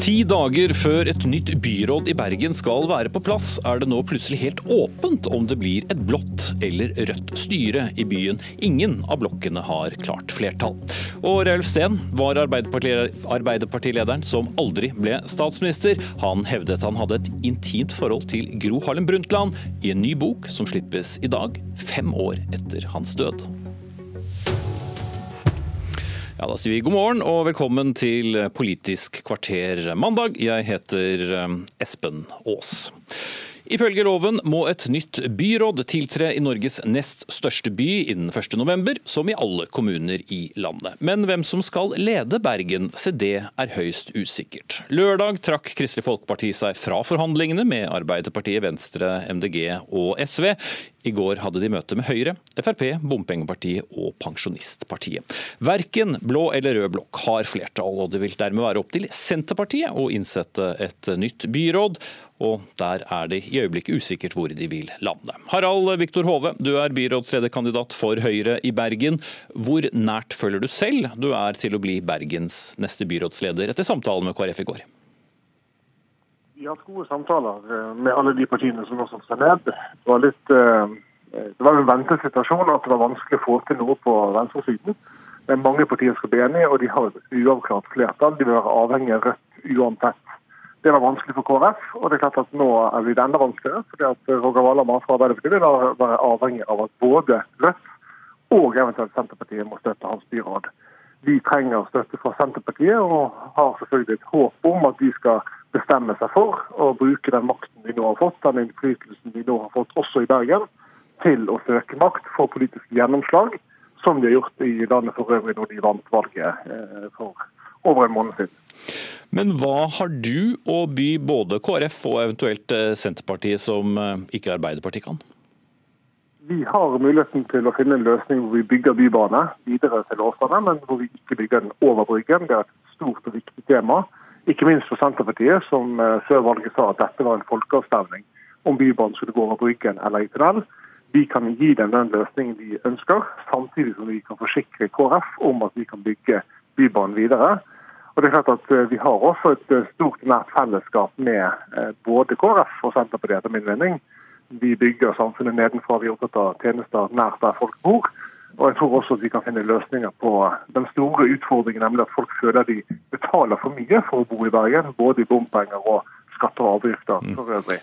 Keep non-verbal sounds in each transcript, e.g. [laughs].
Ti dager før et nytt byråd i Bergen skal være på plass, er det nå plutselig helt åpent om det blir et blått eller rødt styre i byen. Ingen av blokkene har klart flertall. Og Raulf Steen var Arbeiderpartilederen som aldri ble statsminister. Han hevdet han hadde et intimt forhold til Gro Harlem Brundtland i en ny bok som slippes i dag, fem år etter hans død. Ja, Da sier vi god morgen og velkommen til Politisk kvarter mandag. Jeg heter eh, Espen Aas. Ifølge loven må et nytt byråd tiltre i Norges nest største by innen 1.11, som i alle kommuner i landet. Men hvem som skal lede Bergen, se det er høyst usikkert. Lørdag trakk Kristelig Folkeparti seg fra forhandlingene med Arbeiderpartiet, Venstre, MDG og SV. I går hadde de møte med Høyre, Frp, Bompengepartiet og Pensjonistpartiet. Verken blå eller rød blokk har flertall, og det vil dermed være opp til Senterpartiet å innsette et nytt byråd. Og der er det i øyeblikket usikkert hvor de vil lande. Harald Viktor Hove, du er byrådslederkandidat for Høyre i Bergen. Hvor nært føler du selv du er til å bli Bergens neste byrådsleder, etter samtalen med KrF i går? Vi har hatt gode samtaler eh, med alle de partiene som nå satte seg ned. Det var, litt, eh, det var en ventesituasjon at det var vanskelig å få til noe på venstresiden. Men mange partier skal bli enige, og de har et uavklart flertall. De vil være avhengig av Rødt uansett. Det var vanskelig for KrF, og det er klart at nå er det enda vanskeligere. fordi at Roger Valhammer fra Arbeiderpartiet vil være avhengig av at både Rødt og eventuelt Senterpartiet må støtte hans byråd. Vi trenger støtte fra Senterpartiet, og har selvfølgelig et håp om at de skal bestemme seg for å bruke den makten de nå har fått, den innflytelsen de nå har fått også i Bergen, til å søke makt for politisk gjennomslag, som de har gjort i landet for øvrig når de vant valget eh, for over en måned siden. Men hva har du å by både KrF og eventuelt eh, Senterpartiet som eh, ikke Arbeiderpartiet kan? Vi har muligheten til å finne en løsning hvor vi bygger bybane videre til Åsane, men hvor vi ikke bygger den over Bryggen. Det er et stort og viktig tema. Ikke minst for Senterpartiet, som eh, før valget sa at dette var en folkeavstemning om Bybanen skulle gå over Bryggen eller i tunnel. Vi kan gi dem den løsningen de ønsker, samtidig som vi kan forsikre KrF om at vi kan bygge Bybanen videre. Og det er klart at eh, Vi har også et eh, stort nært fellesskap med både KrF og Senterpartiet, etter min mening vi bygger samfunnet nedenfra. Vi er opptatt av tjenester nært der folk bor. Og jeg tror også at vi kan finne løsninger på den store utfordringen, nemlig at folk føler de betaler for mye for å bo i Bergen. Både i bompenger og skatter og avgifter mm. for øvrig.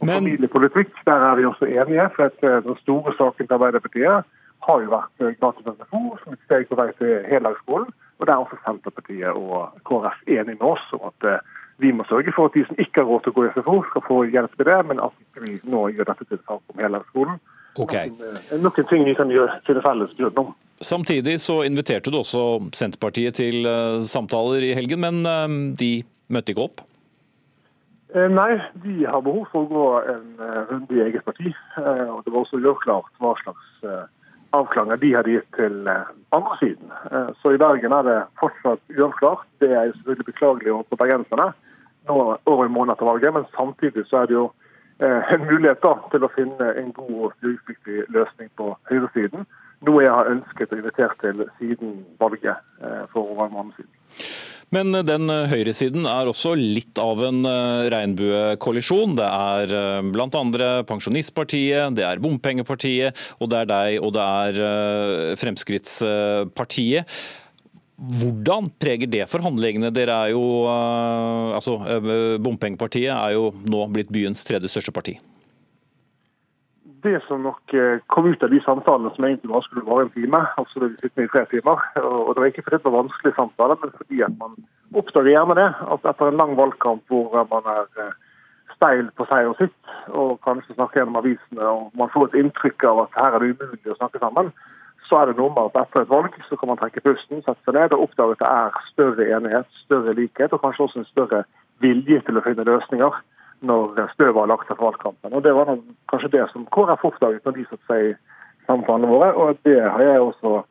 Og Men... Familiepolitikk, der er vi også enige. for at eh, Den store saken til Arbeiderpartiet har jo vært eh, gratis SFO som et steg på vei til heldagsskolen. Og der er også Senterpartiet og KrF enige med oss om at eh, vi må sørge for at de som ikke har råd til å gå i SFO, skal få hjelp til det, men at vi nå gjør dette til sak om hele skolen. Okay. Noen, noen ting vi kan gjøre til det felles grunn om. Samtidig så inviterte du også Senterpartiet til uh, samtaler i helgen, men uh, de møtte ikke opp? Nei, de har behov for å gå en runde i eget parti. og Det var også uavklart hva slags avklanger de hadde gitt til andre siden. Så i Bergen er det fortsatt uavklart. Det er selvfølgelig beklagelig overfor bergenserne nå over en måned etter valget, men samtidig så er det jo eh, en mulighet da, til å finne en god og utviktig løsning på høyresiden. Noe jeg har ønsket og invitert til siden valget eh, for over en måned siden. Men den høyresiden er også litt av en eh, regnbuekollisjon. Det er eh, bl.a. Pensjonistpartiet, det er Bompengepartiet, og det er deg, og det er eh, Fremskrittspartiet. Hvordan preger det forhandlingene? Dere er jo, eh, altså, eh, Bompengepartiet er jo nå blitt byens tredje største parti. Det som nok eh, kom ut av de samtalene som egentlig bare skulle vare en time, altså det sitter i tre timer, og det var ikke fordi det var vanskelige samtaler, men fordi at man oppdager gjerne det, at etter en lang valgkamp hvor man er steil på og sitt, og kanskje snakker gjennom avisene, og man får et inntrykk av at her er det umulig å snakke sammen, så er det noe med at etter et valg så kan man trekke pusten, sette seg ned og oppdage at det er større enighet, større likhet og kanskje også en større vilje til å finne løsninger når støvet har lagt seg for valgkampen. Og Det var kanskje det som KrF oppdaget når de satte seg i samtalene våre. og Det har jeg også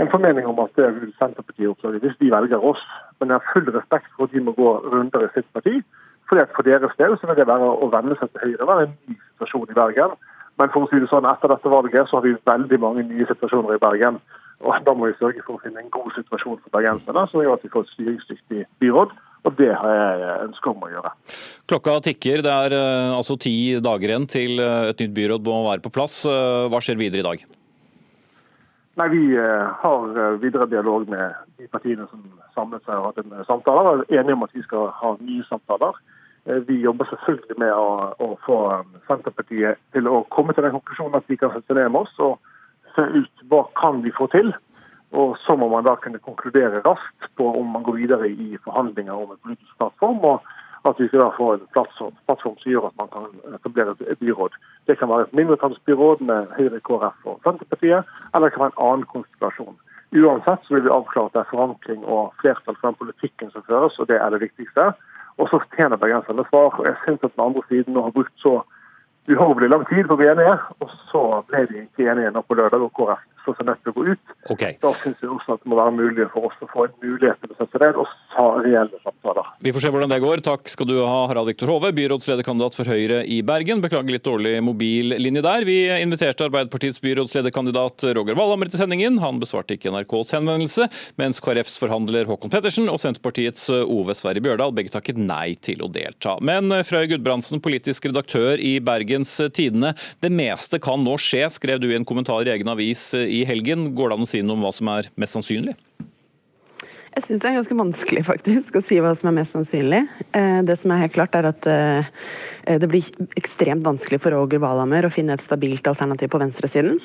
en formening om at det vil Senterpartiet oppdage hvis de velger oss. Men jeg har full respekt for at de må gå runder i sitt parti Fordi at For deres del så vil det være å venne seg til Høyre være en ny situasjon i Bergen. Men for å si det sånn, etter dette valget så har vi veldig mange nye situasjoner i Bergen. Og Da må vi sørge for å finne en god situasjon for bergenserne, som gjør at vi får et styringsdyktig byråd. Og det har jeg ønske om å gjøre. Klokka tikker. Det er uh, altså ti dager igjen til uh, et nytt byråd må være på plass. Uh, hva skjer videre i dag? Nei, Vi har videre dialog med de partiene som samlet seg og hatt en samtale. Vi er enige om at vi skal ha nye samtaler. Vi jobber selvfølgelig med å, å, få Senterpartiet til å komme til den konklusjonen at de kan sette ned med oss og se ut hva kan vi få til. Og Så må man da kunne konkludere raskt på om man går videre i forhandlinger om en politisk plattform. og at vi skal da få en plattform, plattform som gjør at man kan etablere et byråd. Det kan være et mindretallsbyråd med Høyre, KrF og Senterpartiet, eller det kan være en annen konstellasjon. Uansett så vil vi avklare at det er forankring og flertall for den politikken som føres, og det er det viktigste. Og så tjener bergenserne svar. og Jeg syns at den andre siden har brukt så uhorvelig lang tid på å bli enige, og så ble de ikke enige nå på lørdag, og KrF så seg nødt til å gå ut. Okay. Da syns jeg også at det må være mulig for oss å få en mulighet til å sette ned og ta reelle samtaler. Vi får se hvordan det går. Takk skal du ha, Harald Viktor Hove, byrådslederkandidat for Høyre i Bergen. Beklager litt dårlig mobillinje der. Vi inviterte Arbeiderpartiets byrådslederkandidat Roger Valhammer til sendingen. Han besvarte ikke NRKs henvendelse, mens KrFs forhandler Håkon Pettersen og Senterpartiets Ove Sverre Bjørdal begge takket nei til å delta. Men Frøy Gudbrandsen, politisk redaktør i Bergens Tidende. Det meste kan nå skje, skrev du i en kommentar i egen avis i helgen. Går det an å si noe om hva som er mest sannsynlig? Jeg syns det er ganske vanskelig faktisk å si hva som er mest sannsynlig. Eh, det som er helt klart, er at eh, det blir ekstremt vanskelig for Roger Valhammer å finne et stabilt alternativ på venstresiden.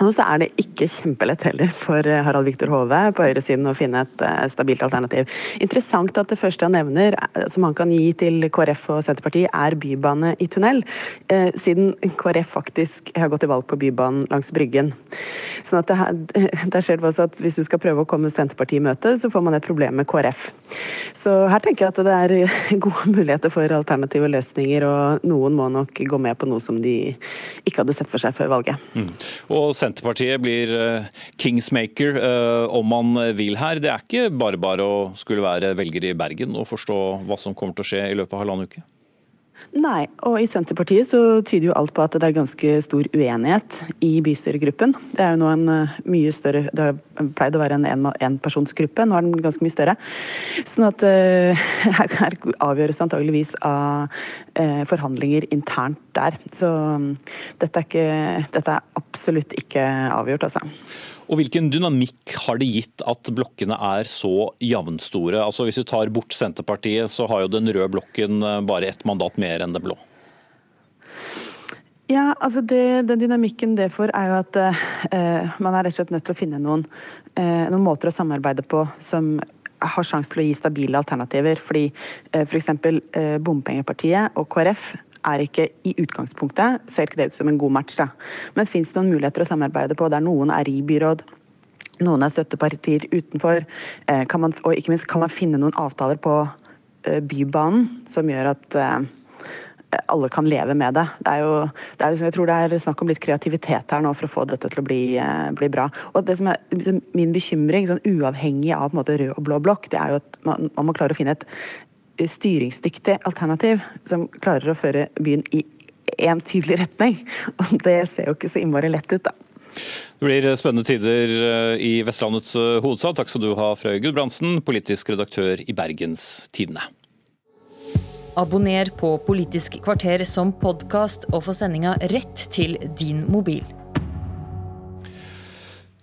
Og så er det ikke kjempelett heller for eh, Harald Viktor Hove på høyresiden å finne et uh, stabilt alternativ. Interessant at det første han nevner, eh, som han kan gi til KrF og Senterpartiet, er bybane i tunnel. Siden KrF faktisk har gått til valg på bybanen langs Bryggen. Sånn at det, [laughs] der skjer det også at hvis du skal prøve å komme Senterpartiet i møte, så får man et problem med KrF. Så her tenker jeg at det er [laughs] gode muligheter for alternative løsninger, og noen må nok gå med på noe som de ikke hadde sett for seg før valget. Mm. Og Senterpartiet blir eh, kingsmaker eh, om man vil her. Det er ikke bare bare å skulle være velger i Bergen og forstå hva som kommer til å skje i løpet av halvannen uke? Nei, og i Senterpartiet så tyder jo alt på at det er ganske stor uenighet i bystyregruppen. Det er jo nå en eh, mye større Det har pleid å være en enpersonsgruppe, nå er den ganske mye større. Sånn at [laughs] uh, her avgjøres antageligvis av uh, forhandlinger internt der. Så um, dette, er ikke, dette er absolutt ikke avgjort, altså. Og Hvilken dynamikk har det gitt at blokkene er så jevnstore? Altså Hvis vi tar bort Senterpartiet, så har jo den røde blokken eh, bare ett mandat mer enn det blå. Ja, altså det, Den dynamikken det får, er jo at eh, man er rett og slett nødt til å finne noen, eh, noen måter å samarbeide på som har sjanse til å gi stabile alternativer. Fordi eh, f.eks. Eh, Bompengepartiet og KrF er ikke i utgangspunktet ser ikke det ut som en god match. da. Men fins det noen muligheter å samarbeide på der noen er i byråd, noen er støttepartier utenfor, Kan man, og ikke minst kan man finne noen avtaler på eh, Bybanen som gjør at eh, alle kan leve med det. det, er jo, det er, jeg tror det er snakk om litt kreativitet her nå for å få dette til å bli, bli bra. Og det som er liksom, Min bekymring, sånn uavhengig av måte, rød og blå blokk, det er jo at man, man må klare å finne et styringsdyktig alternativ som klarer å føre byen i én tydelig retning. Og [laughs] det ser jo ikke så innmari lett ut, da. Det blir spennende tider eh, i Vestlandets eh, hovedstad. Takk skal du ha, Frøy Gudbrandsen, politisk redaktør i Bergens Tidende. Abonner på Politisk kvarter som podkast og få sendinga rett til din mobil.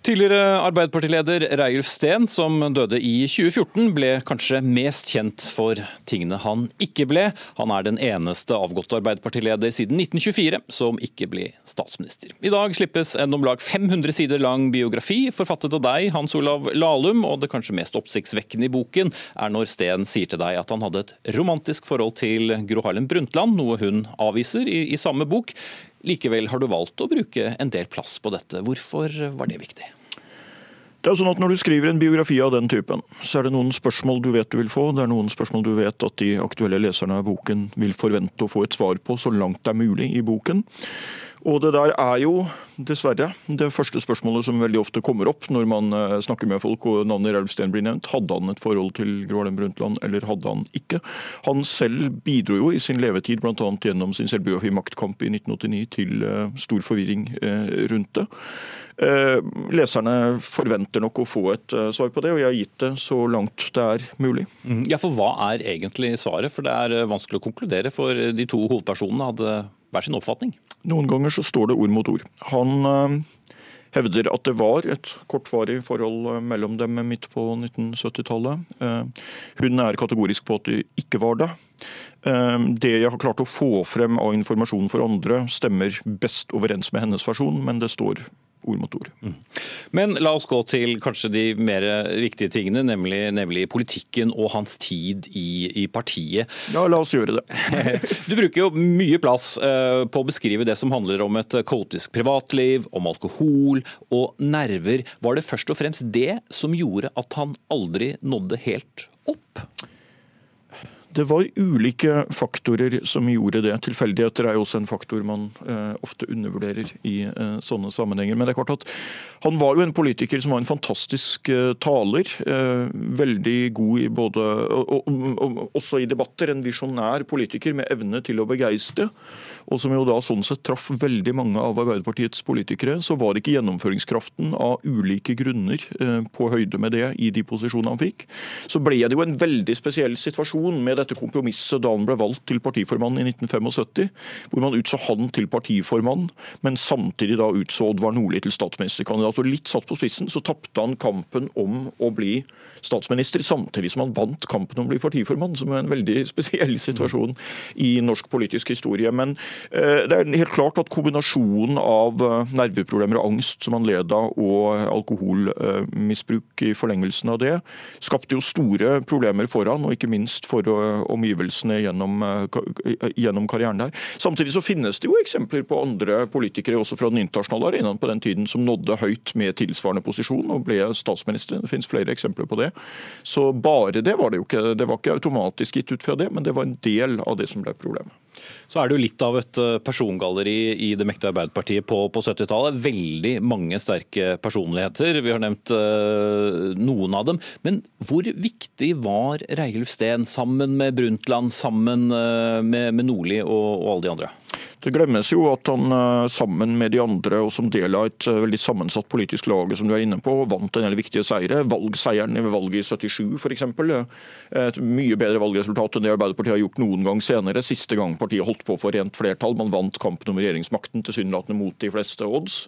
Tidligere Arbeiderpartileder Reiulf Steen, som døde i 2014, ble kanskje mest kjent for tingene han ikke ble. Han er den eneste avgåtte Arbeiderpartileder siden 1924 som ikke ble statsminister. I dag slippes en om lag 500 sider lang biografi forfattet av deg, Hans Olav Lahlum, og det kanskje mest oppsiktsvekkende i boken er når Steen sier til deg at han hadde et romantisk forhold til Gro Harlem Brundtland, noe hun avviser i, i samme bok. Likevel har du valgt å bruke en del plass på dette. Hvorfor var det viktig? Det er sånn at Når du skriver en biografi av den typen, så er det noen spørsmål du vet du vil få. Det er noen spørsmål du vet at de aktuelle leserne av boken vil forvente å få et svar på så langt det er mulig i boken. Og det der er jo dessverre det første spørsmålet som veldig ofte kommer opp når man eh, snakker med folk og navnet Ralf Steen blir nevnt. Hadde han et forhold til Gro Harlem Brundtland, eller hadde han ikke? Han selv bidro jo i sin levetid, bl.a. gjennom sin selvbiografi 'Maktkamp' i 1989, til eh, stor forvirring eh, rundt det. Leserne forventer nok å få et svar på det, og jeg har gitt det så langt det er mulig. Mm, ja, For hva er egentlig svaret? For det er vanskelig å konkludere, for de to hovedpersonene hadde hver sin oppfatning. Noen ganger så står det ord mot ord. Han øh, hevder at det var et kortvarig forhold eh, mellom dem midt på 1970-tallet. Uh, eh, hun er kategorisk på at det ikke var det. Det jeg har klart å få frem av informasjon for andre, stemmer best overens med hennes versjon, men det står ord mot ord. Mm. Men la oss gå til kanskje de mer viktige tingene, nemlig, nemlig politikken og hans tid i, i, partiet. Ja, la oss gjøre det. [laughs] du bruker jo mye plass uh, på å beskrive det som handler om et kaotisk privatliv, om alkohol og nerver. Var det først og fremst det som gjorde at han aldri nådde helt opp? Det var ulike faktorer som gjorde det. Tilfeldigheter er jo også en faktor man eh, ofte undervurderer i eh, sånne sammenhenger. Men det er klart at han var jo en politiker som var en fantastisk eh, taler. Eh, veldig god i både og, og, og, Også i debatter. En visjonær politiker med evne til å begeistre og som jo da sånn sett traff veldig mange av Arbeiderpartiets politikere, så var ikke gjennomføringskraften av ulike grunner eh, på høyde med det i de posisjonene han fikk. Så ble det jo en veldig spesiell situasjon med dette kompromisset da han ble valgt til partiformann i 1975, hvor man utså han til partiformann, men samtidig da utså Oddvar Nordli til statsministerkandidat. Og litt satt på spissen så tapte han kampen om å bli statsminister, samtidig som han vant kampen om å bli partiformann, som er en veldig [laughs] spesiell situasjon i norsk politisk historie. Men det er helt klart at kombinasjonen av eh, nerveproblemer og angst som han led av, og alkoholmisbruk i forlengelsen av det, skapte jo store problemer for han, og ikke minst for eh, omgivelsene gjennom, gjennom karrieren der. Samtidig så finnes det jo eksempler på andre politikere også fra den internasjonale arenaen på den tiden som nådde høyt med tilsvarende posisjon og ble statsminister. Det finnes flere eksempler på det. Så bare det var det jo ikke. Det var ikke automatisk gitt ut fra det, men det var en del av det som ble problemet. Så er det jo litt av et eh, persongalleri i det mektige Arbeiderpartiet på, på 70-tallet. Veldig mange sterke personligheter. Vi har nevnt uh, noen av dem. Men hvor viktig var Reilf Steen sammen med Brundtland, sammen uh, med, med Nordli og, og alle de andre? Det glemmes jo at han eh, sammen med de andre og som del av et eh, veldig sammensatt politisk lag som du er inne på, vant en del viktige seire. Valgseieren ved valget i 77 f.eks. Et mye bedre valgresultat enn det Arbeiderpartiet har gjort noen gang senere. Siste gang partiet holdt på for rent flertall. Man vant kampen om regjeringsmakten tilsynelatende mot de fleste odds.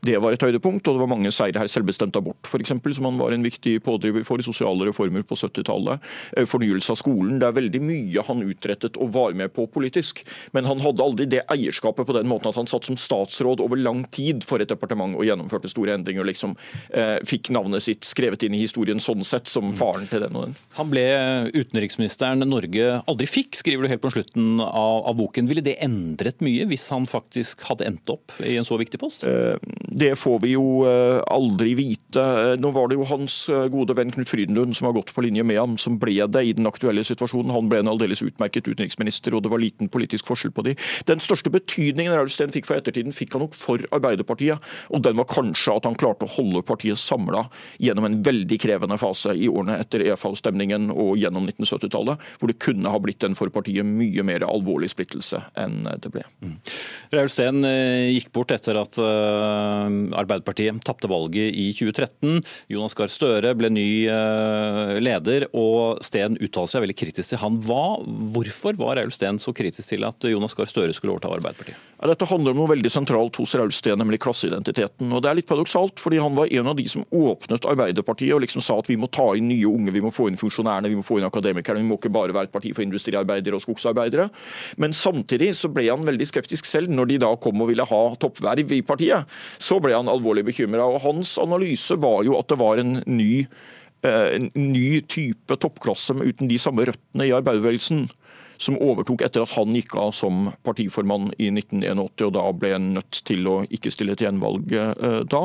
Det var et høydepunkt, og det var mange seire her. Selvbestemt abort f.eks., som han var en viktig pådriver for. Sosiale reformer på 70-tallet. Eh, fornyelse av skolen. Det er veldig mye han utrettet og var med på politisk. Men han hadde aldri det eierskapet på den måten at han satt som statsråd over lang tid for et departement og gjennomførte store endringer og liksom eh, fikk navnet sitt skrevet inn i historien sånn sett som faren til den og den. Han ble utenriksministeren Norge aldri fikk, skriver du helt på slutten av, av boken. Ville det endret mye hvis han faktisk hadde endt opp i en så viktig post? Eh, det får vi jo eh, aldri vite. Eh, nå var det jo hans eh, gode venn Knut Frydenlund som har gått på linje med ham, som ble det i den aktuelle situasjonen. Han ble en aldeles utmerket utenriksminister, og det var liten politisk forskjell på de. Den største største betydningen Raul Steen fikk for ettertiden, fikk han nok for Arbeiderpartiet. Og den var kanskje at han klarte å holde partiet samla gjennom en veldig krevende fase i årene etter EFA-stemningen og gjennom 1970-tallet, hvor det kunne ha blitt en for partiet mye mer alvorlig splittelse enn det ble. Mm. Raul Steen eh, gikk bort etter at eh, Arbeiderpartiet tapte valget i 2013. Jonas Gahr Støre ble ny eh, leder, og Steen uttaler seg veldig kritisk til han. Hva, hvorfor var Raul Steen så kritisk til at Jonas Gahr Støre skulle overta Arbeiderpartiet? Ja, dette handler om noe veldig sentralt hos Raulstein, nemlig klasseidentiteten. Og Det er litt paradoksalt, fordi han var en av de som åpnet Arbeiderpartiet og liksom sa at vi må ta inn nye unge, vi må få inn funksjonærene, vi må få inn akademikerne, vi må ikke bare være et parti for industriarbeidere og skogsarbeidere. Men samtidig så ble han veldig skeptisk selv når de da kom og ville ha toppverv i partiet. Så ble han alvorlig bekymra. Hans analyse var jo at det var en ny, eh, en ny type toppklasse uten de samme røttene i arbeiderbevegelsen som overtok etter at han gikk av som partiformann i 1981, og da ble han nødt til å ikke stille til gjenvalg eh, da.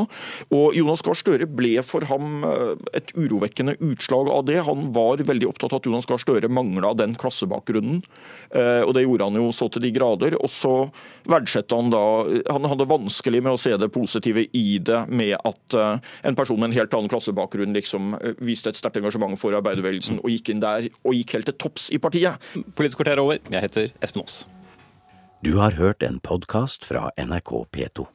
Og Jonas Gahr Støre ble for ham eh, et urovekkende utslag av det. Han var veldig opptatt av at Jonas Gahr Støre mangla den klassebakgrunnen, eh, og det gjorde han jo så til de grader. Og så verdsatte han da Han hadde vanskelig med å se det positive i det med at en person med en helt annen klassebakgrunn liksom viste et sterkt engasjement for arbeiderbevegelsen og gikk inn der og gikk helt til topps i partiet. Politisk kvarter er over. Jeg heter Espen Aas. Du har hørt en podkast fra NRK P2.